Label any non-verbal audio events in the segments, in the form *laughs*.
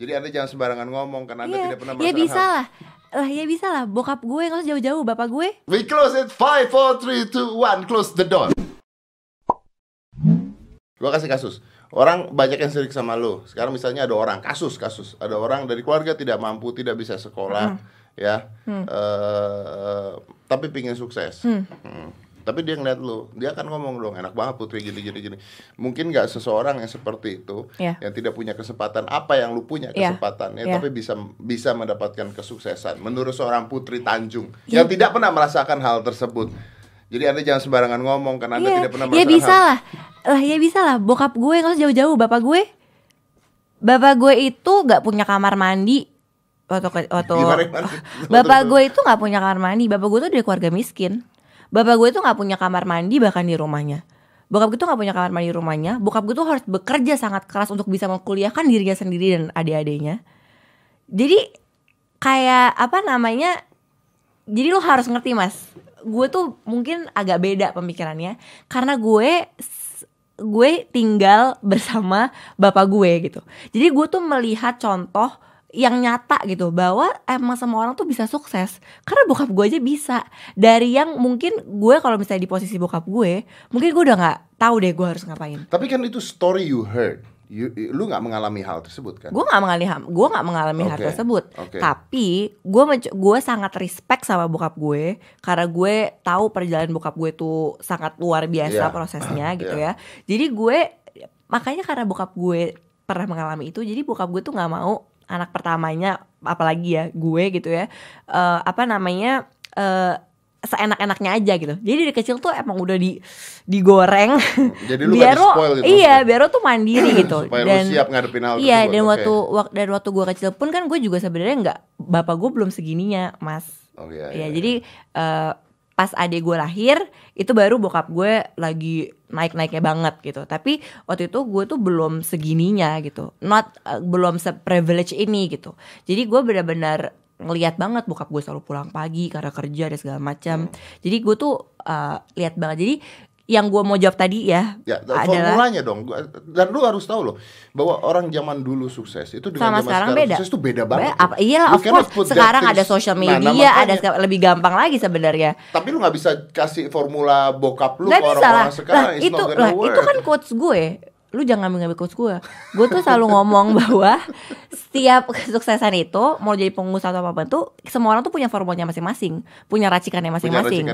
Jadi anda jangan sembarangan ngomong karena anda Iya, tidak pernah ya merasakan bisa hal- lah. Lah ya bisa lah. Bokap gue nggak usah jauh-jauh. Bapak gue. We close it 5, 4, 3, 2, 1 Close the door Gua kasih kasus Orang banyak yang sirik sama lo Sekarang misalnya ada orang Kasus, kasus Ada orang dari keluarga tidak mampu Tidak bisa sekolah Ya Eh, Tapi pingin sukses Hmm. Tapi dia ngeliat lo Dia akan ngomong dong Enak banget putri gini gini gini Mungkin nggak seseorang yang seperti itu Iya. Yang tidak punya kesempatan Apa yang lu punya Iya. kesempatannya Iya. Tapi bisa bisa mendapatkan kesuksesan menurut seorang Putri Tanjung Iya. yang tidak pernah merasakan hal tersebut. Jadi anda jangan sembarangan ngomong karena anda Iya, tidak pernah ya merasakan bisa hal. lah. Lah ya bisa lah. Bokap gue nggak usah jauh-jauh. Bapak gue. Bapak gue itu nggak punya kamar mandi. Waktu waktu Gimana, gimana? Bapak gue itu nggak punya kamar mandi. Bapak gue tuh dari keluarga miskin. Bapak gue tuh nggak punya kamar mandi bahkan di rumahnya. Bokap gue tuh nggak punya kamar mandi di rumahnya. Bokap gue tuh harus bekerja sangat keras untuk bisa mengkuliahkan dirinya sendiri dan adik-adiknya. Jadi kayak apa namanya? Jadi lo harus ngerti mas. Gue tuh mungkin agak beda pemikirannya karena gue gue tinggal bersama bapak gue gitu. Jadi gue tuh melihat contoh yang nyata gitu bahwa emang semua orang tuh bisa sukses karena bokap gue aja bisa dari yang mungkin gue kalau misalnya di posisi bokap gue mungkin gue udah nggak tahu deh gue harus ngapain Tapi kan itu story you heard. You, lu nggak mengalami hal tersebut kan? gue nggak mengalami gue nggak mengalami hal Oke, tersebut oke. tapi gue gue sangat respect sama bokap gue karena gue tahu perjalanan bokap gue tuh sangat luar biasa Iya. prosesnya *clears throat* gitu Iya. ya jadi gue makanya karena bokap gue pernah mengalami itu jadi bokap gue tuh nggak mau anak pertamanya apalagi ya gue gitu ya eh, apa namanya eh, seenak-enaknya aja gitu. Jadi dari kecil tuh emang udah di digoreng. Jadi lu *laughs* biar lo gitu iya maksudnya? biar lo tuh mandiri *clears throat* gitu. Supaya lu siap ngadepin hal iya tersebut, dan waktu wak- dan waktu gue kecil pun kan gue juga sebenarnya nggak bapak gue belum segininya mas. Oh, iya, ya iya, jadi eh, pas adik gue lahir itu baru bokap gue lagi naik naiknya banget gitu. Tapi waktu itu gue tuh belum segininya gitu. Not eh, belum se-privilege ini gitu. Jadi gue benar-benar ngelihat banget bokap gue selalu pulang pagi karena kerja dan segala macam. Jadi gue tuh eh, lihat banget. Jadi yang gue mau jawab tadi ya, Ya, adalah formulanya dong. Dan lu harus tahu loh bahwa orang zaman dulu sukses itu dengan sama zaman sekarang beda. sukses itu beda banget. Ba- apa, iya of course. Sekarang ada social Nah, nah, media, ada makanya. segala- lebih gampang lagi sebenarnya. Tapi lu nggak bisa kasih formula bokap lu Nggak ke orang-orang sekarang. Lah, itu lah itu kan quotes gue. Lu jangan ngambil quotes gue. Gue tuh selalu ngomong *laughs* bahwa setiap kesuksesan itu mau jadi pengusaha atau apa tuh semua orang tuh punya formulanya masing-masing, punya racikannya masing-masing.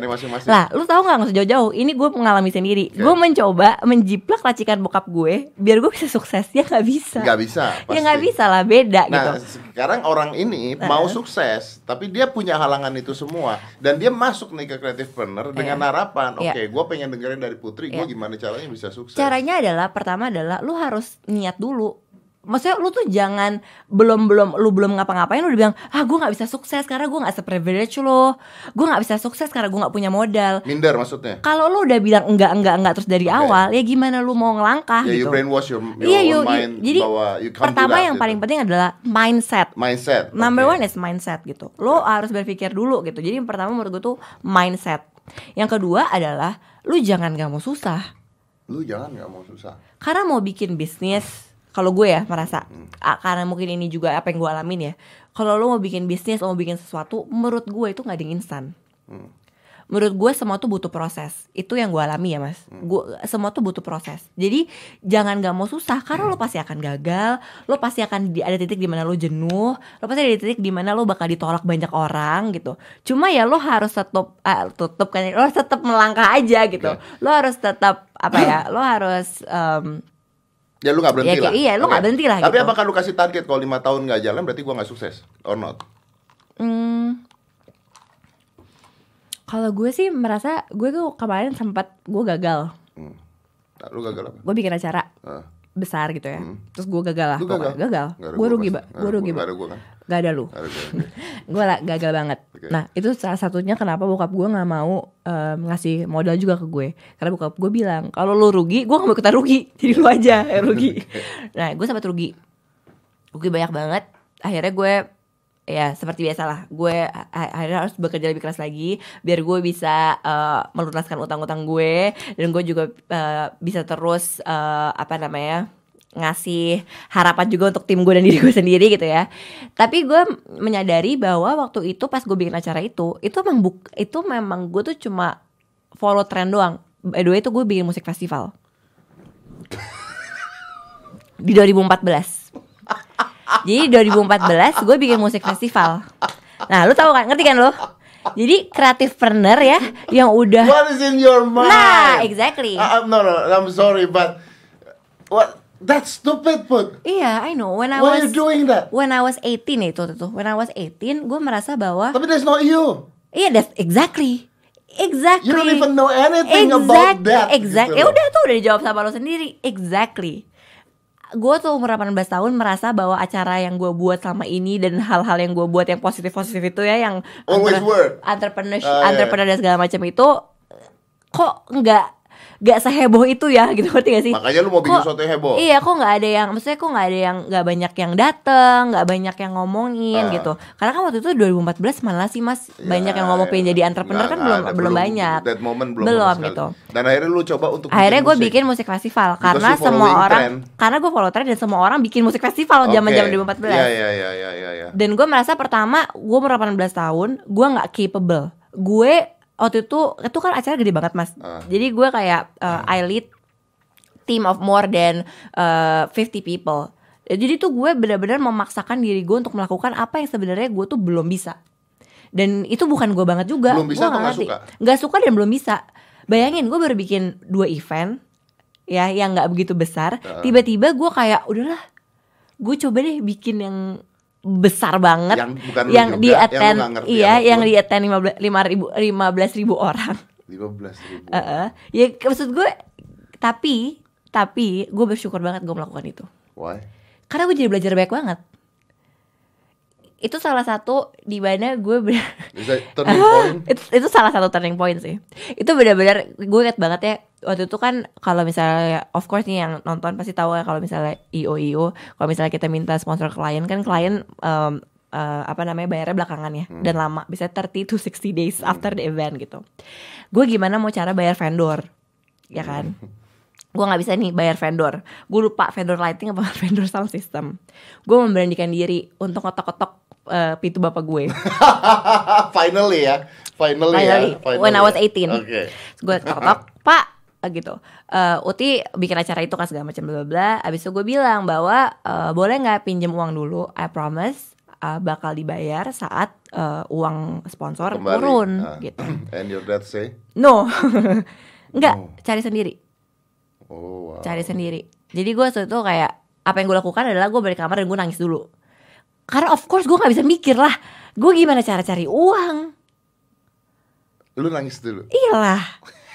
Lah, lu tahu nggak nggak usah jauh-jauh. Ini gue mengalami sendiri. Oke. Gue mencoba menjiplak racikan bokap gue biar gue bisa sukses. Ya nggak bisa. Nggak bisa. Ya nggak pasti. bisa lah beda gitu. Nah, sekarang orang ini mau sukses, tapi dia punya halangan itu semua, dan dia masuk nih ke creative planner dengan harapan, oke, Iya. gue pengen dengerin dari Putri, gue Iya. gimana caranya bisa sukses. Caranya adalah pertama adalah lu harus niat dulu. Maksudnya lu tuh jangan belum belum lu belum ngapa-ngapain lu udah bilang ah gue nggak bisa sukses karena gue nggak seprivilege lo, gue nggak bisa sukses karena gue nggak punya modal. Minder maksudnya. Kalau lu udah bilang enggak enggak enggak terus dari Oke. awal ya gimana lu mau ngelangkah Ya, you gitu. brainwash your, your Iya, own you- you- mind jadi bahwa you can't do pertama that, yang gitu. paling penting adalah mindset. mindset. Number oke. one is mindset gitu. Lo harus berpikir dulu gitu. Jadi yang pertama menurut gue tuh mindset. Yang kedua adalah lu jangan gak mau susah. Lu jangan nggak mau susah. Karena mau bikin bisnis, kalau gue ya merasa, a- karena mungkin ini juga apa yang gue alamin ya. Kalau lo mau bikin bisnis, lo mau bikin sesuatu, menurut gue itu nggak ada yang instan. Menurut gue semua tuh butuh proses. Itu yang gue alami ya mas. Gue semua tuh butuh proses. Jadi jangan gak mau susah karena lo pasti akan gagal. Lo pasti akan di, ada titik di mana lo jenuh. Lo pasti ada titik di mana lo bakal ditolak banyak orang gitu. Cuma ya lo harus tetap, ah, tutup kan? Lo harus tetap melangkah aja gitu. Oke. Lo harus tetap apa ya? Lo harus em, Ya lu nggak berhenti Ya, lah. iya, lu Oke. nggak berhenti lah Tapi gitu. apakah lu kasih target kalau lima tahun nggak jalan berarti gua nggak sukses or not? Hmm, kalau gue sih merasa gue tuh kemarin sempat gue gagal. Hmm. Nah, lu gagal apa? Gue bikin acara Ah. besar gitu ya. Terus gue gagal lah. Lu pokoknya. gagal? Gue rugi. Mbak. Gue ada rugi, Mbak. kan. Gak ada lu. Gue lah *laughs* gagal banget. Oke. Nah itu salah satunya kenapa bokap gue nggak mau em, ngasih modal juga ke gue. Karena bokap gue bilang kalau lu rugi, gue gak mau ikutan rugi. *laughs* Jadi lu aja yang rugi. *laughs* nah gue sempat rugi. Rugi banyak banget. Akhirnya gue ya seperti biasa lah gue akhirnya harus bekerja lebih keras lagi biar gue bisa eh, melunaskan utang-utang gue dan gue juga eh, bisa terus eh, apa namanya ngasih harapan juga untuk tim gue dan diri gue sendiri gitu ya. Tapi gue menyadari bahwa waktu itu pas gue bikin acara itu, itu memang buk, itu memang gue tuh cuma follow trend doang. By the way itu gue bikin musik festival *laughs* di 2014. Jadi 2014 gue bikin musik festival. Nah, lu tahu kan? Ngerti kan lu? Jadi kreatif partner ya yang udah What is in your mind? Nah, exactly. Uh, uh, no, no, I'm sorry, but what? That's stupid, put. Iya, I know. When I Why are was you doing that? when I was 18 itu tuh. When I was 18, gue merasa bahwa Tapi that's not you. iya, that's exactly. Exactly. You don't even know anything about that. Exactly. gitu Ya udah tuh udah dijawab sama lo sendiri. Exactly. Gue tuh umur 18 tahun merasa bahwa acara yang gue buat selama ini dan hal-hal yang gue buat yang positif-positif itu ya yang Always work. entrepreneur, Ah, iya. entrepreneur dan segala macam itu kok nggak nggak seheboh itu ya *laughs* gitu ngerti gak sih? Makanya lu mau bikin Kok- sesuatu yang heboh. Iya, kok nggak ada yang, maksudnya kok nggak ada yang nggak banyak yang dateng, nggak banyak yang ngomongin Ah. gitu. Karena kan waktu itu 2014 mana sih mas banyak yang ngomong pengen jadi entrepreneur Nggak- kan nggak belum ada, belum banyak. That moment belum, Belum gitu. Dan akhirnya lu coba untuk Akhirnya gue bikin musik festival Because karena semua orang, trend. karena gue follow trend dan semua orang bikin musik festival zaman-zaman Oke. 2014. Iya, iya, iya, iya, iya, iya. Dan gue merasa pertama gue umur 18 tahun gue nggak capable. Gue waktu itu itu kan acara gede banget mas. Ah. Jadi gue kayak uh, I lead team of more than uh, 50 people. Jadi tuh gue benar-benar memaksakan diri gue untuk melakukan apa yang sebenarnya gue tuh belum bisa. Dan itu bukan gue banget juga. Belum bisa Gua atau nggak ngerti. suka? Nggak suka dan belum bisa. Bayangin gue baru bikin dua event ya yang nggak begitu besar. Ah. Tiba-tiba gue kayak udahlah, gue coba deh bikin yang besar banget Yang bukan yang juga, di attend iya yang di attend lima ribu lima belas ribu orang 15 ribu. Heeh. ya maksud gue tapi tapi gue bersyukur banget gue melakukan itu Why? karena gue jadi belajar banyak banget itu salah satu di mana gue bener *laughs* itu, itu salah satu turning point sih itu benar-benar gue inget banget ya waktu itu kan kalau misalnya of course nih yang nonton pasti tahu ya kalau misalnya io io kalau misalnya kita minta sponsor klien kan klien em, eh, apa namanya bayarnya belakangan ya. Dan lama bisa 30 to 60 days after the event gitu. Gue gimana mau cara bayar vendor? Ya kan? Gue nggak bisa nih bayar vendor. Gue lupa vendor lighting apa *laughs* vendor sound system. Gue memberanikan diri untuk kotok-kotok eh, pintu bapak gue. *laughs* Finally ya. Finally, Finally, ya. when I was 18. Oke. gue ketok gitu Eh, Uti bikin acara itu kan segala macam bla bla abis itu gue bilang bahwa eh, boleh nggak pinjem uang dulu I promise eh, bakal dibayar saat eh, uang sponsor Kembali. turun Ah. gitu *clears throat* And your dad say? no *laughs* nggak No. cari sendiri Oh, wow. cari sendiri jadi gue waktu itu kayak apa yang gue lakukan adalah gue balik kamar dan gue nangis dulu karena of course gue nggak bisa mikir lah gue gimana cara cari uang Lu nangis dulu. Iyalah *laughs*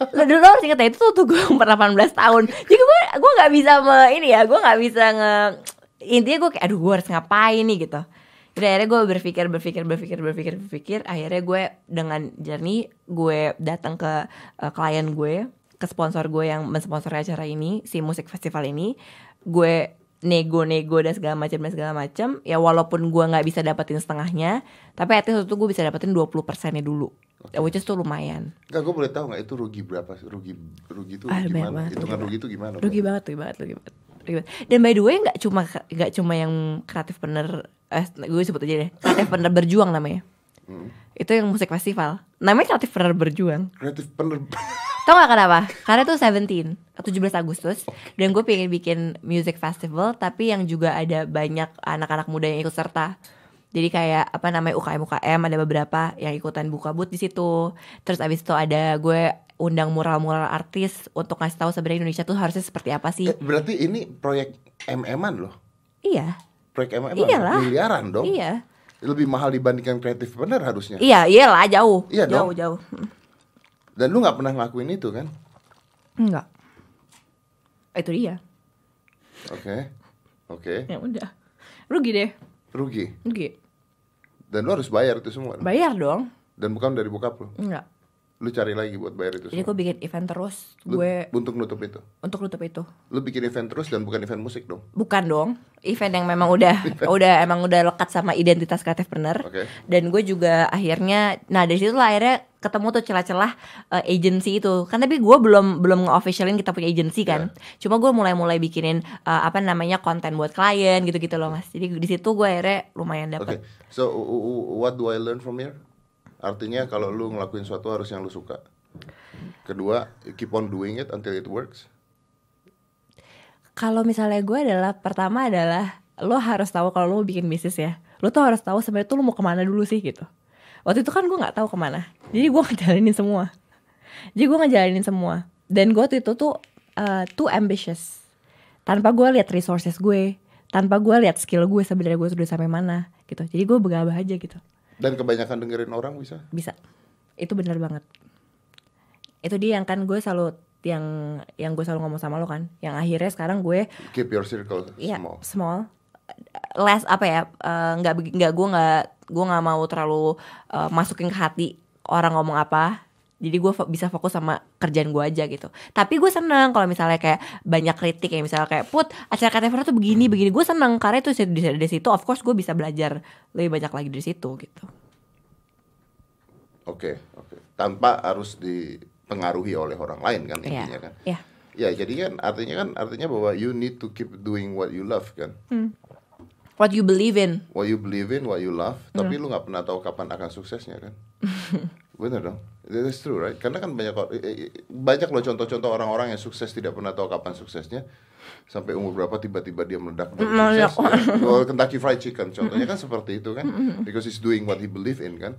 Lo dulu harus inget ya itu tuh, tuh gue umur 18 tahun. Jadi gue gue gak bisa me, ini ya Gue gak bisa nge Intinya gue kayak aduh gue harus ngapain nih gitu. Jadi akhirnya gue berpikir berpikir berpikir berpikir berpikir. Akhirnya gue dengan jernih Gue datang ke eh, klien gue Ke sponsor gue yang mensponsori acara ini Si musik festival ini. Gue nego-nego dan segala macam dan segala macam ya walaupun gue nggak bisa dapetin setengahnya tapi at least itu gue bisa dapetin 20 persennya dulu which is tuh lumayan Enggak, gue boleh tahu nggak itu rugi berapa? sih? Rugi rugi itu Ah, gimana? banget, Hitungan rugi rugi itu gimana? rugi banget rugi banget rugi banget, rugi banget. dan by the way nggak cuma nggak cuma yang kreatif bener eh, gue sebut aja deh kreatif bener berjuang namanya Hmm. itu yang musik festival namanya kreatif bener berjuang Kreatif bener. tau gak kenapa karena itu 17 17 Agustus dan gue pengen bikin music festival tapi yang juga ada banyak anak-anak muda yang ikut serta jadi kayak apa namanya UKM UKM ada beberapa yang ikutan buka booth di situ terus abis itu ada gue undang mural-mural artis untuk ngasih tahu sebenarnya Indonesia tuh harusnya seperti apa sih Eh, berarti ini proyek MM-an loh. iya Proyek MM Iyalah. miliaran dong. iya Lebih mahal dibandingkan kreatif bener harusnya. iya iyalah jauh Iya jauh dong. jauh Hmm. Dan lu nggak pernah ngelakuin itu kan? enggak itu dia Oke. Oke. ya udah rugi deh Rugi. rugi Dan lu harus bayar itu semua. bayar dong Dan bukan dari bokap lu. enggak lu cari lagi buat bayar itu Jadi gue bikin event terus, Lu- gue untuk nutup itu. untuk nutup itu. Lu bikin event terus dan bukan event musik dong. Bukan dong, event yang memang udah *laughs* udah emang udah lekat sama identitas kreatif bener. Oke. Dan gue juga akhirnya, nah dari situ lah akhirnya ketemu tuh celah-celah eh, agency itu. Kan tapi gue belum belum nge-officialin kita punya agency kan. Cuma gue mulai-mulai bikinin eh, apa namanya konten buat klien gitu-gitu loh mas. Jadi di situ gue akhirnya lumayan Oke. dapet. So u- u- what do I learn from here? Artinya kalau lu ngelakuin sesuatu harus yang lu suka. Kedua, keep on doing it until it works. Kalau misalnya gue adalah pertama adalah lo harus tahu kalau lo mau bikin bisnis ya. Lo tuh harus tahu sebenarnya tuh lo mau ke mana dulu sih gitu. Waktu itu kan gue nggak tahu ke mana. Jadi gue *laughs* ngejalanin semua. Jadi gue ngejalanin semua. Dan gue waktu itu tuh uh, too ambitious. Tanpa gue lihat resources gue, tanpa gue lihat skill gue sebenarnya gue sudah sampai mana gitu. Jadi gue begabah aja gitu. Dan kebanyakan dengerin orang bisa. Bisa. Itu benar banget. Itu dia yang kan gue selalu yang yang gue selalu ngomong sama lo kan. Yang akhirnya sekarang gue Keep your circle Iya, small. small. Less apa ya? eh, nggak begi- nggak gue nggak gue nggak mau terlalu eh, masukin ke hati orang ngomong apa. Jadi gue fo- bisa fokus sama kerjaan gue aja gitu. Tapi gue seneng kalau misalnya kayak banyak kritik ya misalnya kayak put acara KTV tuh begini begini. Gue seneng karena itu di, di situ of course gue bisa belajar lebih banyak lagi dari situ gitu. Oke, oke. Tanpa harus dipengaruhi oleh orang lain kan Iya. intinya kan. Iya. Ya, jadi kan artinya kan artinya bahwa you need to keep doing what you love kan. What you believe in. What you believe in, what you love, tapi Iya. lu nggak pernah tahu kapan akan suksesnya kan. *laughs* Bener dong. That's true, right? Karena kan banyak eh, eh, banyak loh contoh-contoh orang-orang yang sukses tidak pernah tahu kapan suksesnya. Sampai umur berapa tiba-tiba dia meledak Meledak. sukses. Ya. Oh, Kentucky Fried Chicken contohnya kan seperti itu kan. Because he's doing what he believe in kan.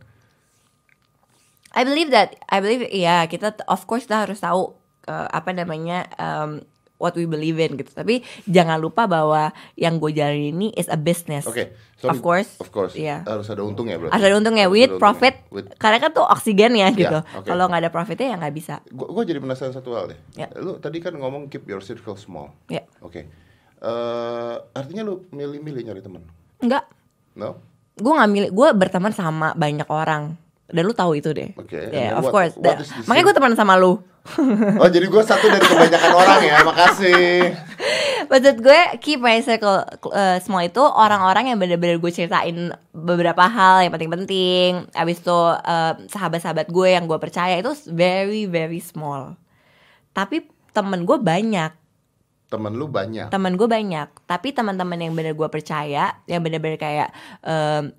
I believe that I believe ya kita t- of course kita harus tahu uh, apa namanya um, what we believe in gitu. Tapi jangan lupa bahwa yang gue jalanin ini is a business. Oke, sorry. Of course. Of course. Iya. Harus ada untungnya berarti. Harus ada untungnya Harus with ada profit. With- Karena kan tuh oksigen ya gitu. oke. Kalau nggak ada profitnya ya nggak bisa. Gua jadi penasaran satu hal deh. Ya. Lu tadi kan ngomong keep your circle small. Ya. Oke. Eh, artinya lu milih-milih nyari teman. Enggak. No? Gue nggak milih. Gue berteman sama banyak orang. Dan lu tahu itu deh. Oke, Ya, and of what- course. what makanya gue teman sama lu. Oh, jadi gua satu dari kebanyakan orang ya. Makasih. Maksud gue keep my circle uh, small itu orang-orang yang bener-bener gue ceritain beberapa hal yang penting-penting. Abis itu uh, sahabat-sahabat gue yang gue percaya itu very very small. Tapi temen gue banyak, Temen lu banyak. temen gue banyak. Tapi teman-teman yang bener gue percaya, yang bener-bener kayak um,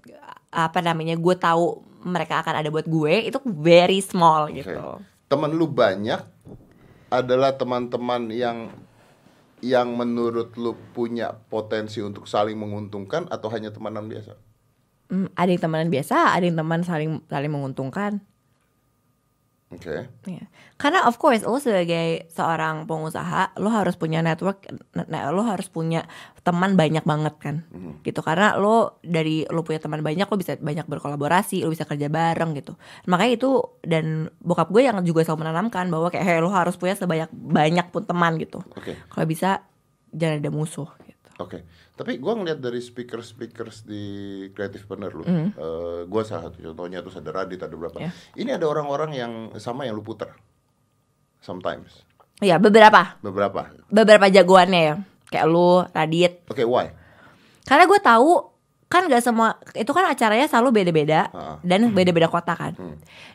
apa namanya gue tahu mereka akan ada buat gue itu very small Oke. gitu. Temen lu banyak adalah teman-teman yang yang menurut lu punya potensi untuk saling menguntungkan atau hanya temanan biasa? Hmm, ada yang temenan biasa, ada yang teman saling saling menguntungkan. Oke. Iya. Karena of course lo sebagai seorang pengusaha lo harus punya network, nah, lo harus punya teman banyak banget kan, gitu. Karena lo dari lo punya teman banyak lo bisa banyak berkolaborasi, lo bisa kerja bareng gitu. Makanya itu dan bokap gue yang juga selalu menanamkan bahwa kayak hey, lo harus punya sebanyak banyak pun teman gitu. Oke. Kalau bisa jangan ada musuh gitu. Oke, tapi gua ngeliat dari speaker-speakers di Creative Partner lu, Mm. eh, gua salah satu contohnya terus ada Radit ada berapa. Ya. Ini ada orang-orang yang sama yang lu puter, sometimes, Iya beberapa, beberapa. beberapa jagoannya ya, kayak lo, Radit. Oke, why? Karena gue tahu kan gak semua itu kan acaranya selalu beda-beda Ah. dan beda-beda kota kan.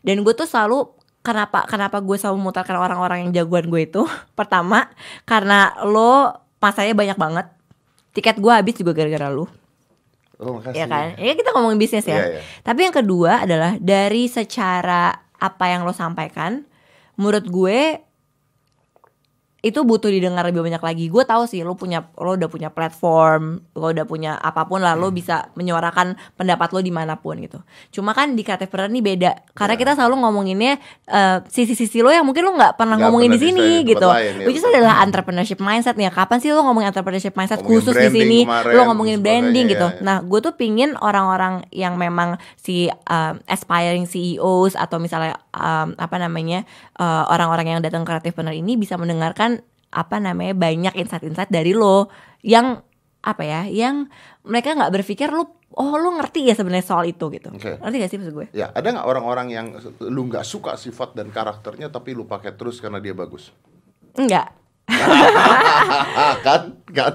Dan gue tuh selalu kenapa kenapa gue selalu memutarkan orang-orang yang jagoan gue itu *laughs* pertama karena lo masanya banyak banget. Tiket gue habis juga gara-gara lu. Oh, makasih. Ya kan? Ya kita ngomongin bisnis ya. Iya, iya. Tapi yang kedua adalah dari secara apa yang lo sampaikan menurut gue itu butuh didengar lebih banyak lagi. Gue tahu sih lo punya lo udah punya platform, lo udah punya apa pun lah, Hmm. lo bisa menyuarakan pendapat lo di mana pun gitu. Cuma kan di Partner ini beda, karena Iya. kita selalu ngomonginnya eh, sisi-sisi lo yang mungkin lo nggak pernah Nggak ngomongin di pernah sini di tempat gitu. lain, ya, Which is betul. adalah entrepreneurship mindset nih. Kapan sih lo ngomongin entrepreneurship mindset Ngomongin khusus di sini? kemarin, Lo ngomongin branding gitu. ya, ya. Nah, gue tuh pingin orang-orang yang memang si um, aspiring CEOs atau misalnya um, apa namanya uh, orang-orang yang datang kreatif bener ini bisa mendengarkan apa namanya banyak insight-insight dari lo yang apa ya, yang mereka nggak berpikir lo oh lu ngerti ya sebenarnya soal itu gitu Oke. ngerti gak sih maksud gue Ya, ada nggak orang-orang yang lu nggak suka sifat dan karakternya tapi lu pakai terus karena dia bagus? enggak *laughs* kan, kan.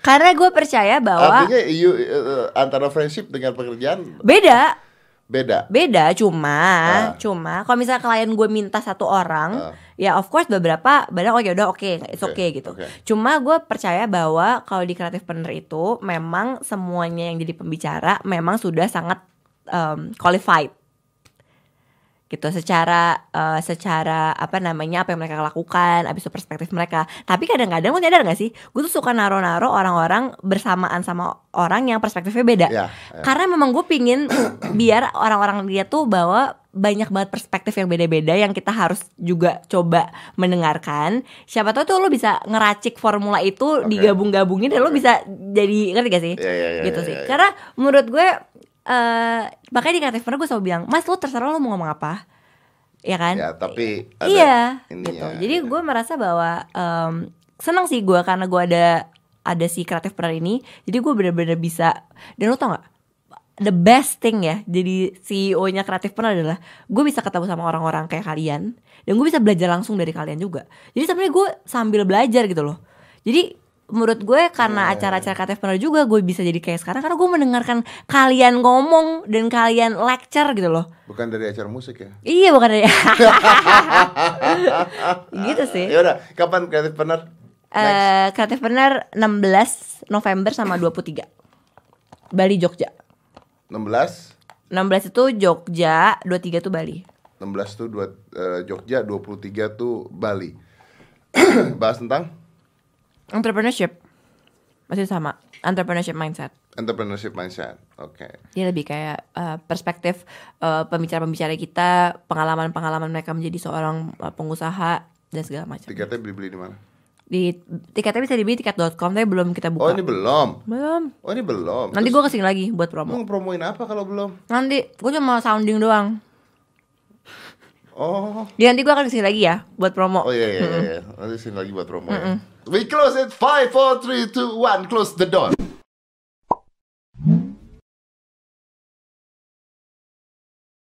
karena gue percaya bahwa Artinya you, eh, antara friendship dengan pekerjaan beda beda. beda cuma Ah. cuma kalau misalnya klien gue minta satu orang Ah. ya of course beberapa banyak oke udah oke it's Oke, okay gitu oke. cuma gue percaya bahwa kalau di kreatif partner itu memang semuanya yang jadi pembicara memang sudah sangat um, qualified gitu secara eh, secara apa namanya apa yang mereka lakukan abis itu perspektif mereka tapi kadang-kadang lo nyadar gak sih gue tuh suka naro-naro orang-orang bersamaan sama orang yang perspektifnya beda Ya, ya. karena memang gue pingin *clears throat* biar orang-orang dia tuh bawa banyak banget perspektif yang beda-beda yang kita harus juga coba mendengarkan. Siapa tahu tuh lo bisa ngeracik formula itu Oke. digabung-gabungin dan lo bisa jadi ngerti gak sih? Ya, ya, ya, gitu ya, sih. ya, ya. Karena menurut gue eh makanya di kreatif partner gue selalu bilang, "Mas, lo terserah lo mau ngomong apa." Ya kan? Ya, tapi ada iya, ininya, gitu. Jadi ya. gue merasa bahwa em, senang sih gue karena gue ada ada si kreatif partner ini. Jadi gue bener-bener bisa. Dan lo tau gak? The best thing ya jadi CEO-nya kreatif partner adalah gue bisa ketemu sama orang-orang kayak kalian dan gue bisa belajar langsung dari kalian juga. Jadi sebenarnya gue sambil belajar gitu loh. Jadi menurut gue karena acara-acara kreatif partner juga gue bisa jadi kayak sekarang karena gue mendengarkan kalian ngomong dan kalian lecture gitu loh. bukan dari acara musik ya. Iya bukan dari *laughs* gitu sih. Ya udah, kapan partner? Next. Eh kreatif partner 16 November sama 23 Bali Jogja 16 16 itu Jogja 23 tuh Bali 16 tuh dua, eh, Jogja, 23 tuh Bali. *clears throat* Bahas tentang Entrepreneurship Masih sama Entrepreneurship mindset entrepreneurship mindset. Oke. Dia lebih kayak eh, perspektif eh, pembicara-pembicara kita Pengalaman-pengalaman mereka menjadi seorang eh, pengusaha Dan segala macam Tiketnya beli-beli di mana? di tiketnya bisa dibeli tiket.com tapi belum kita Oh, buka ini belum. belum Oh, ini belum. nanti gue ke sini lagi buat promo Mau promoin apa kalau belum? nanti gue cuma sounding doang Oh. Jadi nanti gue akan ke sini lagi ya buat promo. Oh iya iya iya. Nanti sini lagi buat promo ya. We close it 5 4 3 2 1 close the door.